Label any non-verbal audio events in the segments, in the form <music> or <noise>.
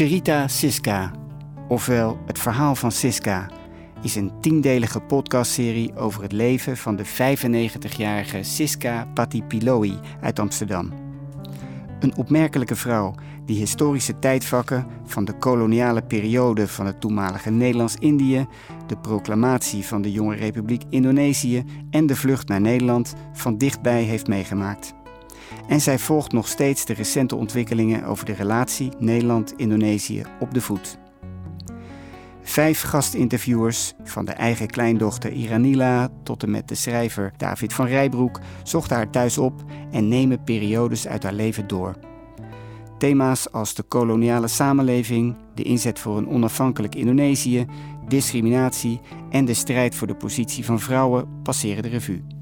Sherita Siska, ofwel Het Verhaal van Siska, is een tiendelige podcastserie over het leven van de 95-jarige Siska Patipiloi uit Amsterdam. Een opmerkelijke vrouw die historische tijdvakken van de koloniale periode van het toenmalige Nederlands-Indië, de proclamatie van de jonge Republiek Indonesië en de vlucht naar Nederland van dichtbij heeft meegemaakt. En zij volgt nog steeds de recente ontwikkelingen over de relatie Nederland-Indonesië op de voet. Vijf gastinterviewers, van de eigen kleindochter Iranila tot en met de schrijver David van Rijbroek, zochten haar thuis op en nemen periodes uit haar leven door. Thema's als de koloniale samenleving, de inzet voor een onafhankelijk Indonesië, discriminatie en de strijd voor de positie van vrouwen passeren de revue.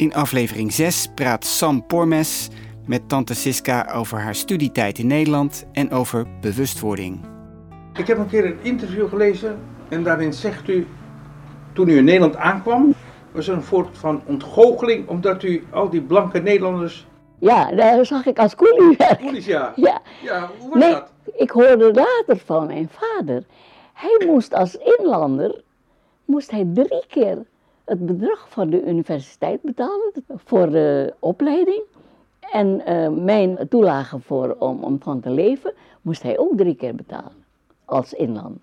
In aflevering 6 praat Sam Pormes met tante Siska over haar studietijd in Nederland en over bewustwording. Ik heb een keer een interview gelezen en daarin zegt u, toen u in Nederland aankwam, was er een soort van ontgoocheling omdat u al die blanke Nederlanders... Ja, daar zag ik als koelie werken. Koelies, ja. <laughs> Ja. Ja, hoe was Nee, dat? ik hoorde later van mijn vader. Hij moest als inlander, moest hij drie keer het bedrag van de universiteit betalen voor de opleiding. En eh, mijn toelage voor, om, om van te leven, moest hij ook drie keer betalen als inlander.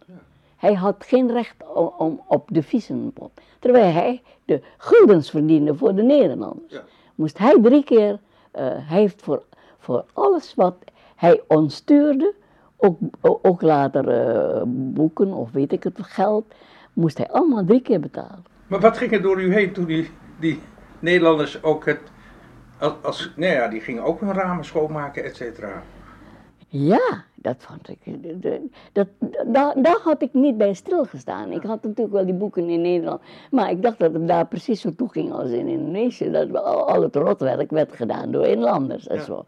Hij had geen recht om, om op de visum, terwijl hij de guldens verdiende voor de Nederlanders. Ja. Moest hij drie keer, eh, hij heeft voor, voor alles wat hij ons stuurde, ook, ook later eh, boeken of weet ik het, geld, moest hij allemaal drie keer betalen. Maar wat ging er door u heen toen die, die Nederlanders ook het... Als, als, nou ja, die gingen ook hun ramen schoonmaken, et cetera. Ja, dat vond ik. de- Dat, daar, daar had ik niet bij stilgestaan. Ik had natuurlijk wel die boeken in Nederland. Maar ik dacht dat het daar precies zo toe ging als in Indonesië. Dat al, al het rotwerk werd gedaan door inlanders en Ja. zo.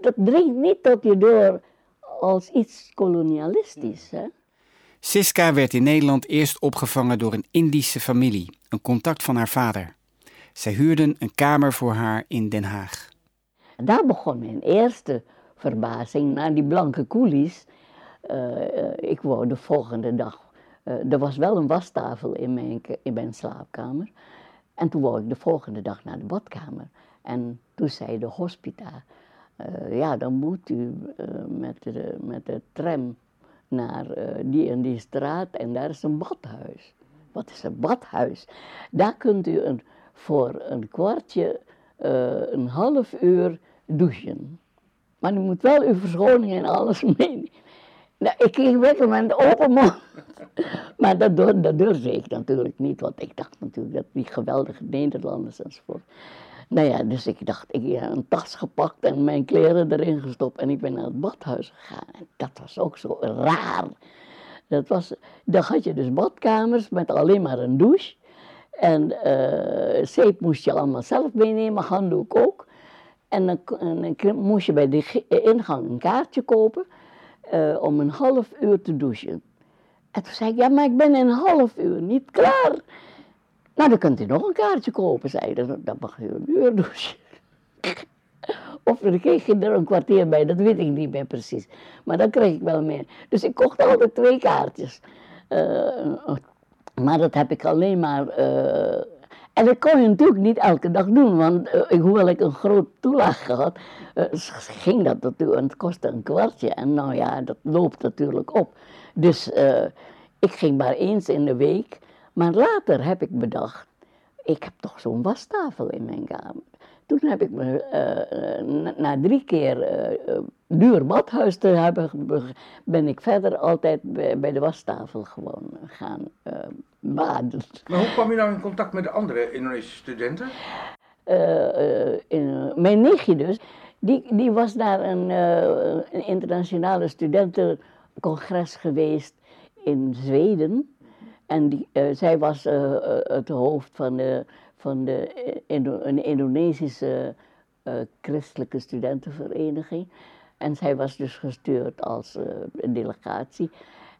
Dat dringt niet tot je door als iets kolonialistisch. Hè? Siska werd in Nederland eerst opgevangen door een Indische familie, een contact van haar vader. Zij huurden een kamer voor haar in Den Haag. Daar begon mijn eerste verbazing naar die blanke koelies. Eh, ik wou de volgende dag. eh, er was wel een wastafel in mijn, in mijn slaapkamer. En toen wou ik de volgende dag naar de badkamer. En toen zei de hospita: eh, Ja, dan moet u met, de, met de tram naar eh, die en die straat en daar is een badhuis. Wat is een badhuis? Daar kunt u een, voor een kwartje, eh, een half uur douchen. Maar u moet wel uw verschoning en alles <laughs> meenemen. Nou, ik ging weg met open mond. <laughs> Maar dat, dat durfde ik natuurlijk niet, want ik dacht natuurlijk dat die geweldige Nederlanders enzovoort. Nou ja, dus ik dacht, ik heb een tas gepakt en mijn kleren erin gestopt en ik ben naar het badhuis gegaan. En dat was ook zo raar. Dat was, dan had je dus badkamers met alleen maar een douche. En eh, zeep moest je allemaal zelf meenemen, handdoek ook. En dan, en moest je bij de ingang een kaartje kopen eh, om een half uur te douchen. En toen zei ik, ja, maar ik ben in een half uur niet klaar. Nou, dan kunt u nog een kaartje kopen, zei hij. Dan mag u een uur douchen. <laughs> Of er kreeg je er een kwartier bij, dat weet ik niet meer precies. Maar dan kreeg ik wel meer. Dus ik kocht altijd twee kaartjes. Eh, maar dat heb ik alleen maar. eh, en dat kon je natuurlijk niet elke dag doen, want ik- hoewel ik een groot toelage had, ging dat natuurlijk. Het kostte een kwartje. En nou ja, dat loopt natuurlijk op. Dus ik ging maar eens in de week. Maar later heb ik bedacht, ik heb toch zo'n wastafel in mijn kamer. Toen heb ik me, eh, eh, na, na drie keer eh, duur badhuis te hebben, ben ik verder altijd bij, bij de wastafel gewoon gaan eh, baden. Maar hoe kwam u nou in contact met de andere Indonesische studenten? In- mijn nichtje dus, die, die was naar een, een internationale studentencongres geweest in Zweden. En die, eh, zij was eh, eh, het hoofd van de, van de Indo- een Indonesische christelijke studentenvereniging. En zij was dus gestuurd als een delegatie.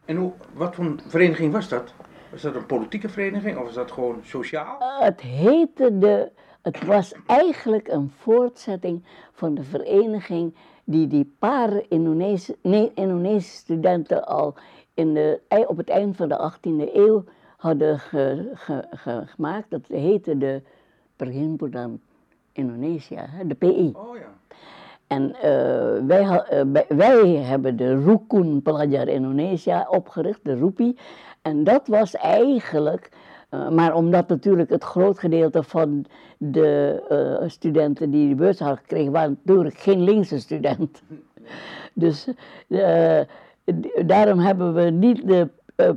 En hoe, wat voor een vereniging was dat? Was dat een politieke vereniging of was dat gewoon sociaal? Het heette de. Het was eigenlijk een voortzetting van de vereniging die die paar Indonesische, nee, Indonesische studenten al in de, op het eind van de 18e eeuw hadden ge, ge, ge, gemaakt. Dat heette de Perhimpunan Indonesia, de PI. Oh ja. En uh, wij, uh, wij, hebben de Rukun Pelajar Indonesia opgericht, de RUPI. En dat was eigenlijk, uh, maar omdat natuurlijk het groot gedeelte van de studenten die de beurs hadden gekregen, waren natuurlijk geen linkse studenten. <laughs> Dus daarom hebben we niet de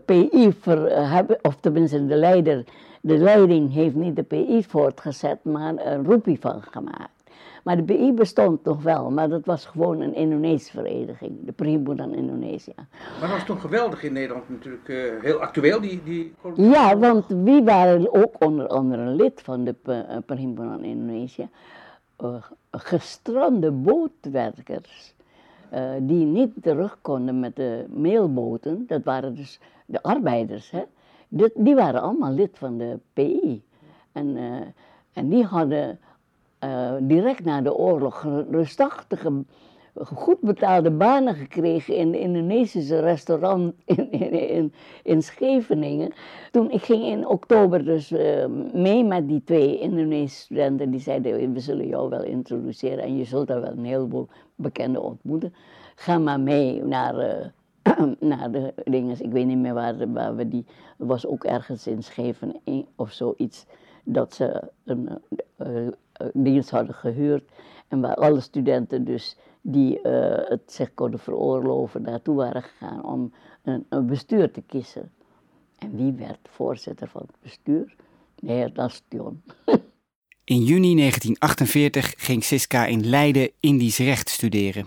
PI, ver, of tenminste de leider, de leiding heeft niet de PI voortgezet, maar een RUPI van gemaakt. Maar de BI bestond nog wel, maar dat was gewoon een Indonesische vereniging, de Perhimpunan Indonesia. Maar dat was toen geweldig in Nederland natuurlijk, uh, heel actueel die, die... Ja, want wie waren ook onder andere lid van de Perhimpunan Indonesia? Uh, gestrande bootwerkers. Die niet terug konden met de mailboten, dat waren dus de arbeiders, hè? Die, waren allemaal lid van de PI. En, en die hadden uh, direct na de oorlog rustachtige, goed betaalde banen gekregen in de Indonesische restaurant in, in, in, Scheveningen. Toen ik ging in oktober dus uh, mee met die twee Indonesische studenten, die zeiden we zullen jou wel introduceren en je zult daar wel een heleboel bekenden ontmoeten. Ga maar mee naar... Uh, <clears throat> naar de dingen, ik weet niet meer waar, waar we die, was ook ergens in Scheveningen of zoiets, dat ze een, uh, dienst hadden gehuurd. En waar alle studenten dus die uh, het zich konden veroorloven naartoe waren gegaan om een, een, bestuur te kiezen. En wie werd voorzitter van het bestuur? De heer Nastion. In juni 1948 ging Siska in Leiden Indisch recht studeren.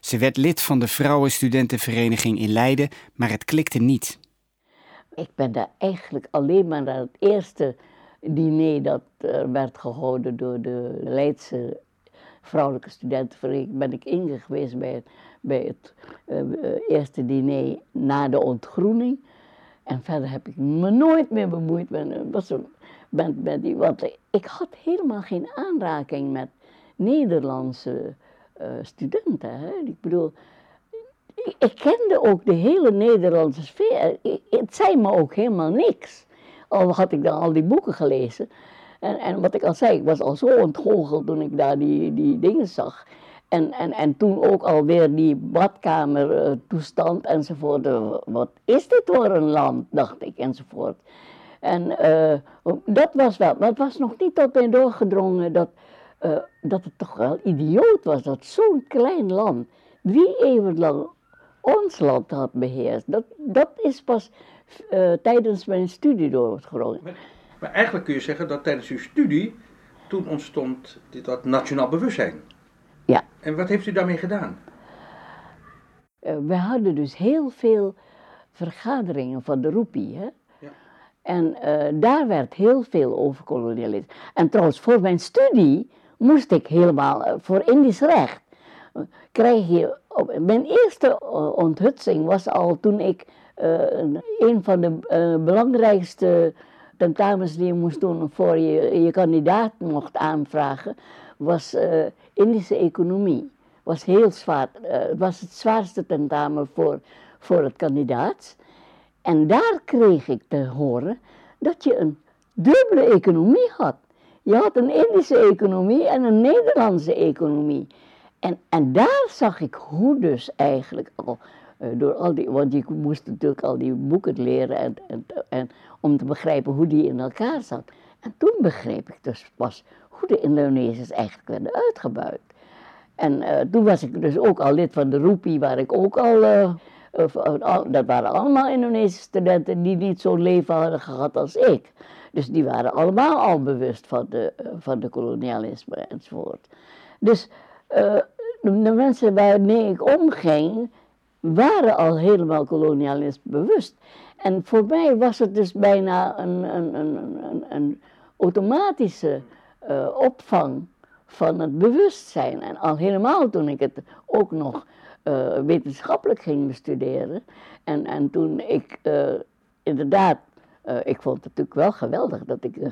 Ze werd lid van de Vrouwenstudentenvereniging in Leiden, maar het klikte niet. Ik ben daar eigenlijk alleen maar naar het eerste diner dat er werd gehouden door de Leidse vrouwelijke studentenvereniging, ben ik ingeweest bij, bij het uh, eerste diner na de ontgroening. En verder heb ik me nooit meer bemoeid met, met, die, want ik had helemaal geen aanraking met Nederlandse uh, studenten. Hè. Ik bedoel, ik, ik, kende ook de hele Nederlandse sfeer. het zei me ook helemaal niks. Al had ik dan al die boeken gelezen. En, en wat ik al zei, ik was al zo ontgoocheld toen ik daar die, die dingen zag. En, en, en toen ook alweer die badkamertoestand enzovoort. Uh, wat is dit voor een land, dacht ik, enzovoort. En uh, dat was wel, maar het was nog niet tot mij doorgedrongen dat, uh, dat het toch wel idioot was dat zo'n klein land drie eeuwen lang ons land had beheerst. Dat, dat is pas tijdens mijn studie doorgegroeid. Maar, eigenlijk kun je zeggen dat tijdens uw studie toen ontstond dit, dat nationaal bewustzijn. Ja. En wat heeft u daarmee gedaan? Uh, we hadden dus heel veel vergaderingen van de Roepie. Hè? Ja. En uh, daar werd heel veel over kolonialisme. En trouwens, voor mijn studie moest ik helemaal voor Indisch recht. Krijg je, mijn eerste onthutsing was al toen ik een van de belangrijkste tentamens die je moest doen voor je je kandidaat mocht aanvragen, was uh, Indische economie. Was heel zwaar. Het was het zwaarste tentamen voor, voor het kandidaat. En daar kreeg ik te horen dat je een dubbele economie had. Je had een Indische economie en een Nederlandse economie. En, en daar zag ik hoe dus eigenlijk al door al die, want je moest natuurlijk al die boeken leren en, en, en, om te begrijpen hoe die in elkaar zat. En toen begreep ik dus pas hoe de Indonesiërs eigenlijk werden uitgebuit. En uh, toen was ik dus ook al lid van de Roepie, waar ik ook al, uh, dat waren allemaal Indonesische studenten die niet zo'n leven hadden gehad als ik. Dus die waren allemaal al bewust van de, van de kolonialisme enzovoort. Dus de mensen waarmee ik omging, waren al helemaal kolonialist bewust. En voor mij was het dus bijna een, een, een, een, automatische uh, opvang van het bewustzijn. En al helemaal toen ik het ook nog uh, wetenschappelijk ging bestuderen. En, en toen ik uh, inderdaad eh, ik vond het natuurlijk wel geweldig dat ik eh,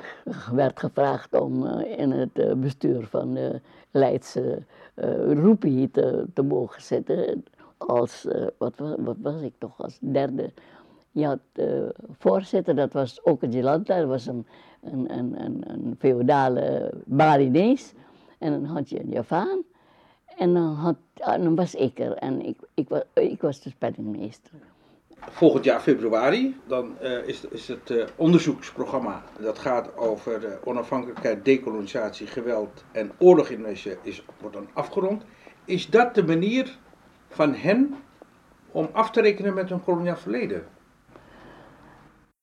werd gevraagd om eh, in het bestuur van de Leidse Roepie te, te mogen zitten. Als, wat, wat, was ik toch, als derde. Je had voorzitter, dat was ook dat was een, een, een, een, een feodale Balinees. En dan had je een Javaan. En dan, had, dan was ik er en ik, ik, was, ik was de spellingmeester volgend jaar februari, dan uh, is, is het onderzoeksprogramma dat gaat over onafhankelijkheid, decolonisatie, geweld en oorlog in Indonesië is, wordt dan afgerond. Is dat de manier van hen om af te rekenen met hun koloniaal verleden?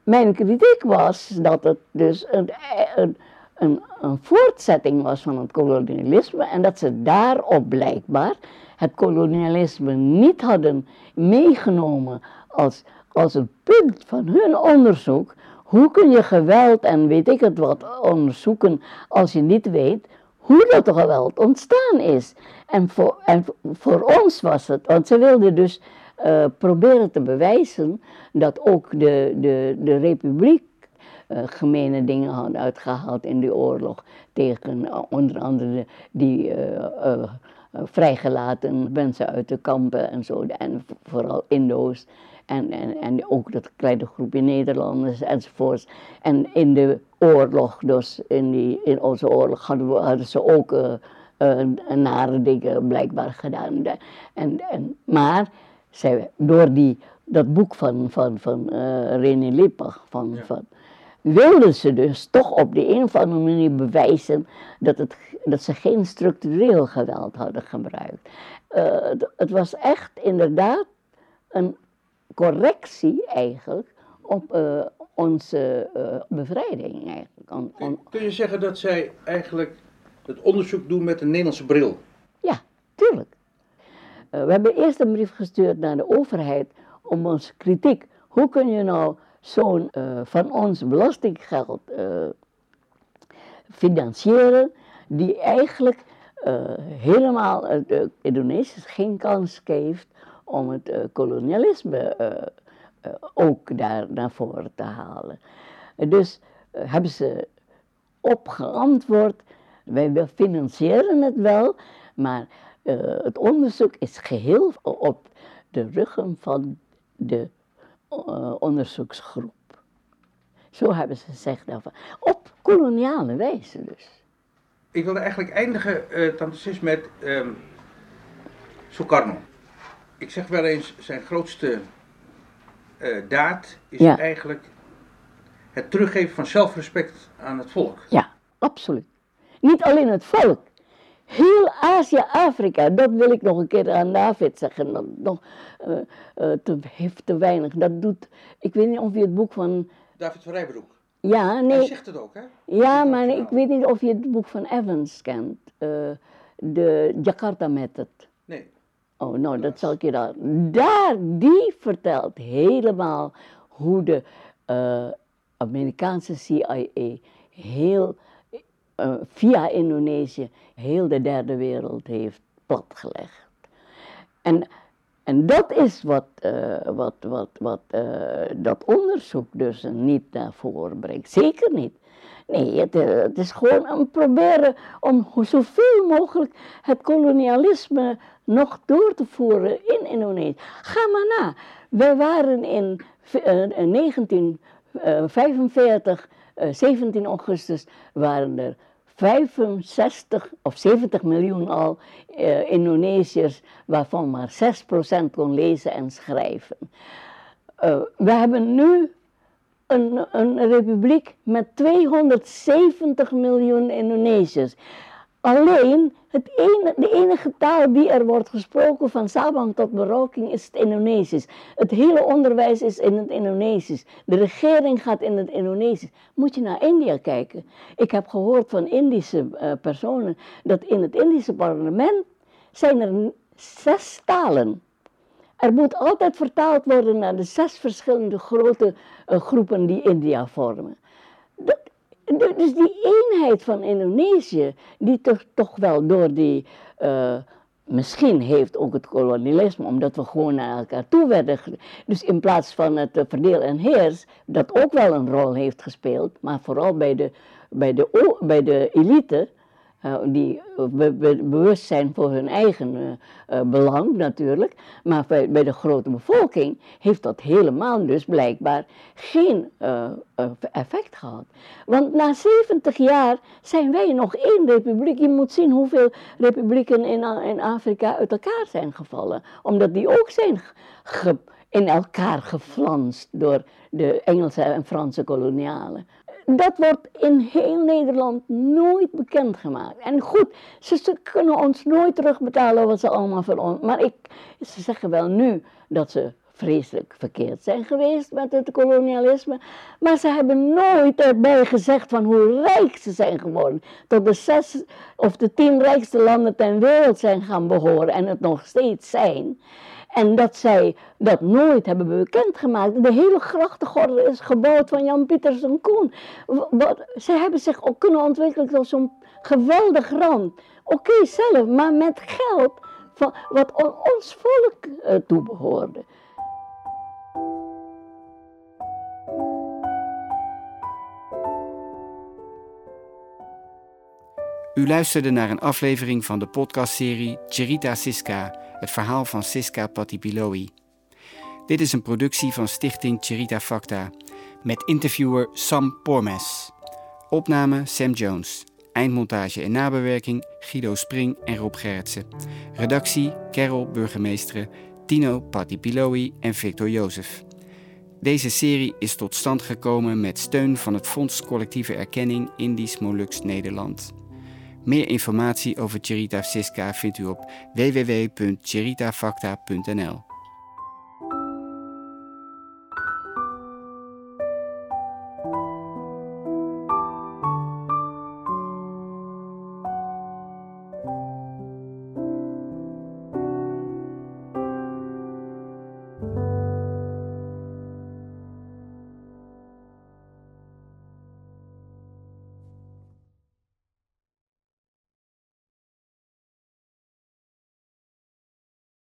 Mijn kritiek was dat het dus een, een, een, een voortzetting was van het kolonialisme en dat ze daarop blijkbaar het kolonialisme niet hadden meegenomen als, als een punt van hun onderzoek. Hoe kun je geweld en weet ik het wat onderzoeken als je niet weet hoe dat geweld ontstaan is? En voor, ons was het, want ze wilden dus uh, proberen te bewijzen dat ook de, de, de republiek uh, gemene dingen had uitgehaald in die oorlog tegen uh, onder andere die vrijgelaten mensen uit de kampen en zo, en vooral Indo's. En, en, en ook dat kleine groepje Nederlanders enzovoorts. En in de oorlog, dus in, die, in onze oorlog, hadden, we, hadden ze ook uh, nare dingen blijkbaar gedaan. En, en, maar zij, door die, dat boek van, van, van uh, René Lippach, van, van, wilden ze dus toch op de een of andere manier bewijzen dat, het, dat ze geen structureel geweld hadden gebruikt. Uh, het was echt inderdaad een correctie eigenlijk op uh, onze uh, bevrijding eigenlijk. Kun je zeggen dat zij eigenlijk het onderzoek doen met een Nederlandse bril? Ja, tuurlijk. Uh, we hebben eerst een brief gestuurd naar de overheid om onze kritiek. Hoe kun je nou zo'n van ons belastinggeld financieren die eigenlijk helemaal de Indonesiërs geen kans geeft om het uh, kolonialisme uh, ook daar naar voren te halen. Dus hebben ze op geantwoord, wij financieren het wel, maar het onderzoek is geheel op de ruggen van de onderzoeksgroep. Zo hebben ze gezegd daarvan. Op koloniale wijze dus. Ik wilde eigenlijk eindigen, uh, Tante met um, Sukarno ik zeg wel eens, zijn grootste uh, daad is eigenlijk het teruggeven van zelfrespect aan het volk. Ja, absoluut. Niet alleen het volk. Heel Azië, Afrika, dat wil ik nog een keer aan David zeggen. Dat nog uh, uh, te, heeft te weinig. Dat doet, ik weet niet of je het boek van... David van Rijbroek. Ja, nee. Hij zegt het ook, hè? Ja, maar ik weet niet of je het boek van Evans kent. de Jakarta Method. Nee. Oh, nou, dat zal ik je dan. Daar, die vertelt helemaal hoe de Amerikaanse CIA heel, uh, via Indonesië heel de derde wereld heeft platgelegd. En, en dat is wat, uh, wat, wat, wat dat onderzoek dus niet naar voren brengt. Zeker niet. Nee, het, het, is gewoon een proberen om zoveel mogelijk het kolonialisme nog door te voeren in Indonesië. Ga maar na. Wij waren in, uh, 1945, uh, 17 augustus, waren er 65 of 70 miljoen al uh, Indonesiërs, waarvan maar 6% kon lezen en schrijven. Uh, we hebben nu een, een republiek met 270 miljoen Indonesiërs. Alleen het de enige taal die er wordt gesproken van Sabang tot Merauke is het Indonesisch. Het hele onderwijs is in het Indonesisch. De regering gaat in het Indonesisch. Moet je naar India kijken. Ik heb gehoord van Indische uh, personen dat in het Indische parlement zijn er zes talen. Er moet altijd vertaald worden naar de zes verschillende grote uh, groepen die India vormen. Dat, dus die eenheid van Indonesië, die toch, toch wel door die uh, misschien heeft ook het kolonialisme, omdat we gewoon naar elkaar toe werden. Dus in plaats van het verdeel en heers, dat ook wel een rol heeft gespeeld, maar vooral bij de, bij de, bij de elite, die be be bewust zijn voor hun eigen uh, belang natuurlijk. Maar bij, bij, de grote bevolking heeft dat helemaal dus blijkbaar geen effect gehad. Want na 70 jaar zijn wij nog één republiek. Je moet zien hoeveel republieken in, in Afrika uit elkaar zijn gevallen. Omdat die ook zijn in elkaar geflanst door de Engelse en Franse kolonialen dat wordt in heel Nederland nooit bekendgemaakt. En goed, ze, kunnen ons nooit terugbetalen wat ze allemaal voor ons. Maar ik, ze zeggen wel nu dat ze vreselijk verkeerd zijn geweest met het kolonialisme. Maar ze hebben nooit erbij gezegd van hoe rijk ze zijn geworden. Tot de zes of de tien rijkste landen ter wereld zijn gaan behoren en het nog steeds zijn. En dat zij dat nooit hebben bekendgemaakt. De hele grachtengordel is gebouwd van Jan Pieters en Koen. Zij hebben zich ook kunnen ontwikkelen tot zo'n geweldig rand. Oké, zelf, maar met geld van, wat ons volk uh, toebehoorde. U luisterde naar een aflevering van de podcastserie Cherita Siska het verhaal van Siska Patipiloi. Dit is een productie van Stichting Cherita Facta met interviewer Sam Pormes. Opname Sam Jones. Eindmontage en nabewerking Guido Spring en Rob Gerritsen. Redactie Carol Burgemeesteren, Tino Patipiloi en Victor Jozef. Deze serie is tot stand gekomen met steun van het Fonds Collectieve Erkenning Indisch Molux Nederland. Meer informatie over Cherita Siska vindt u op www.cheritafacta.nl.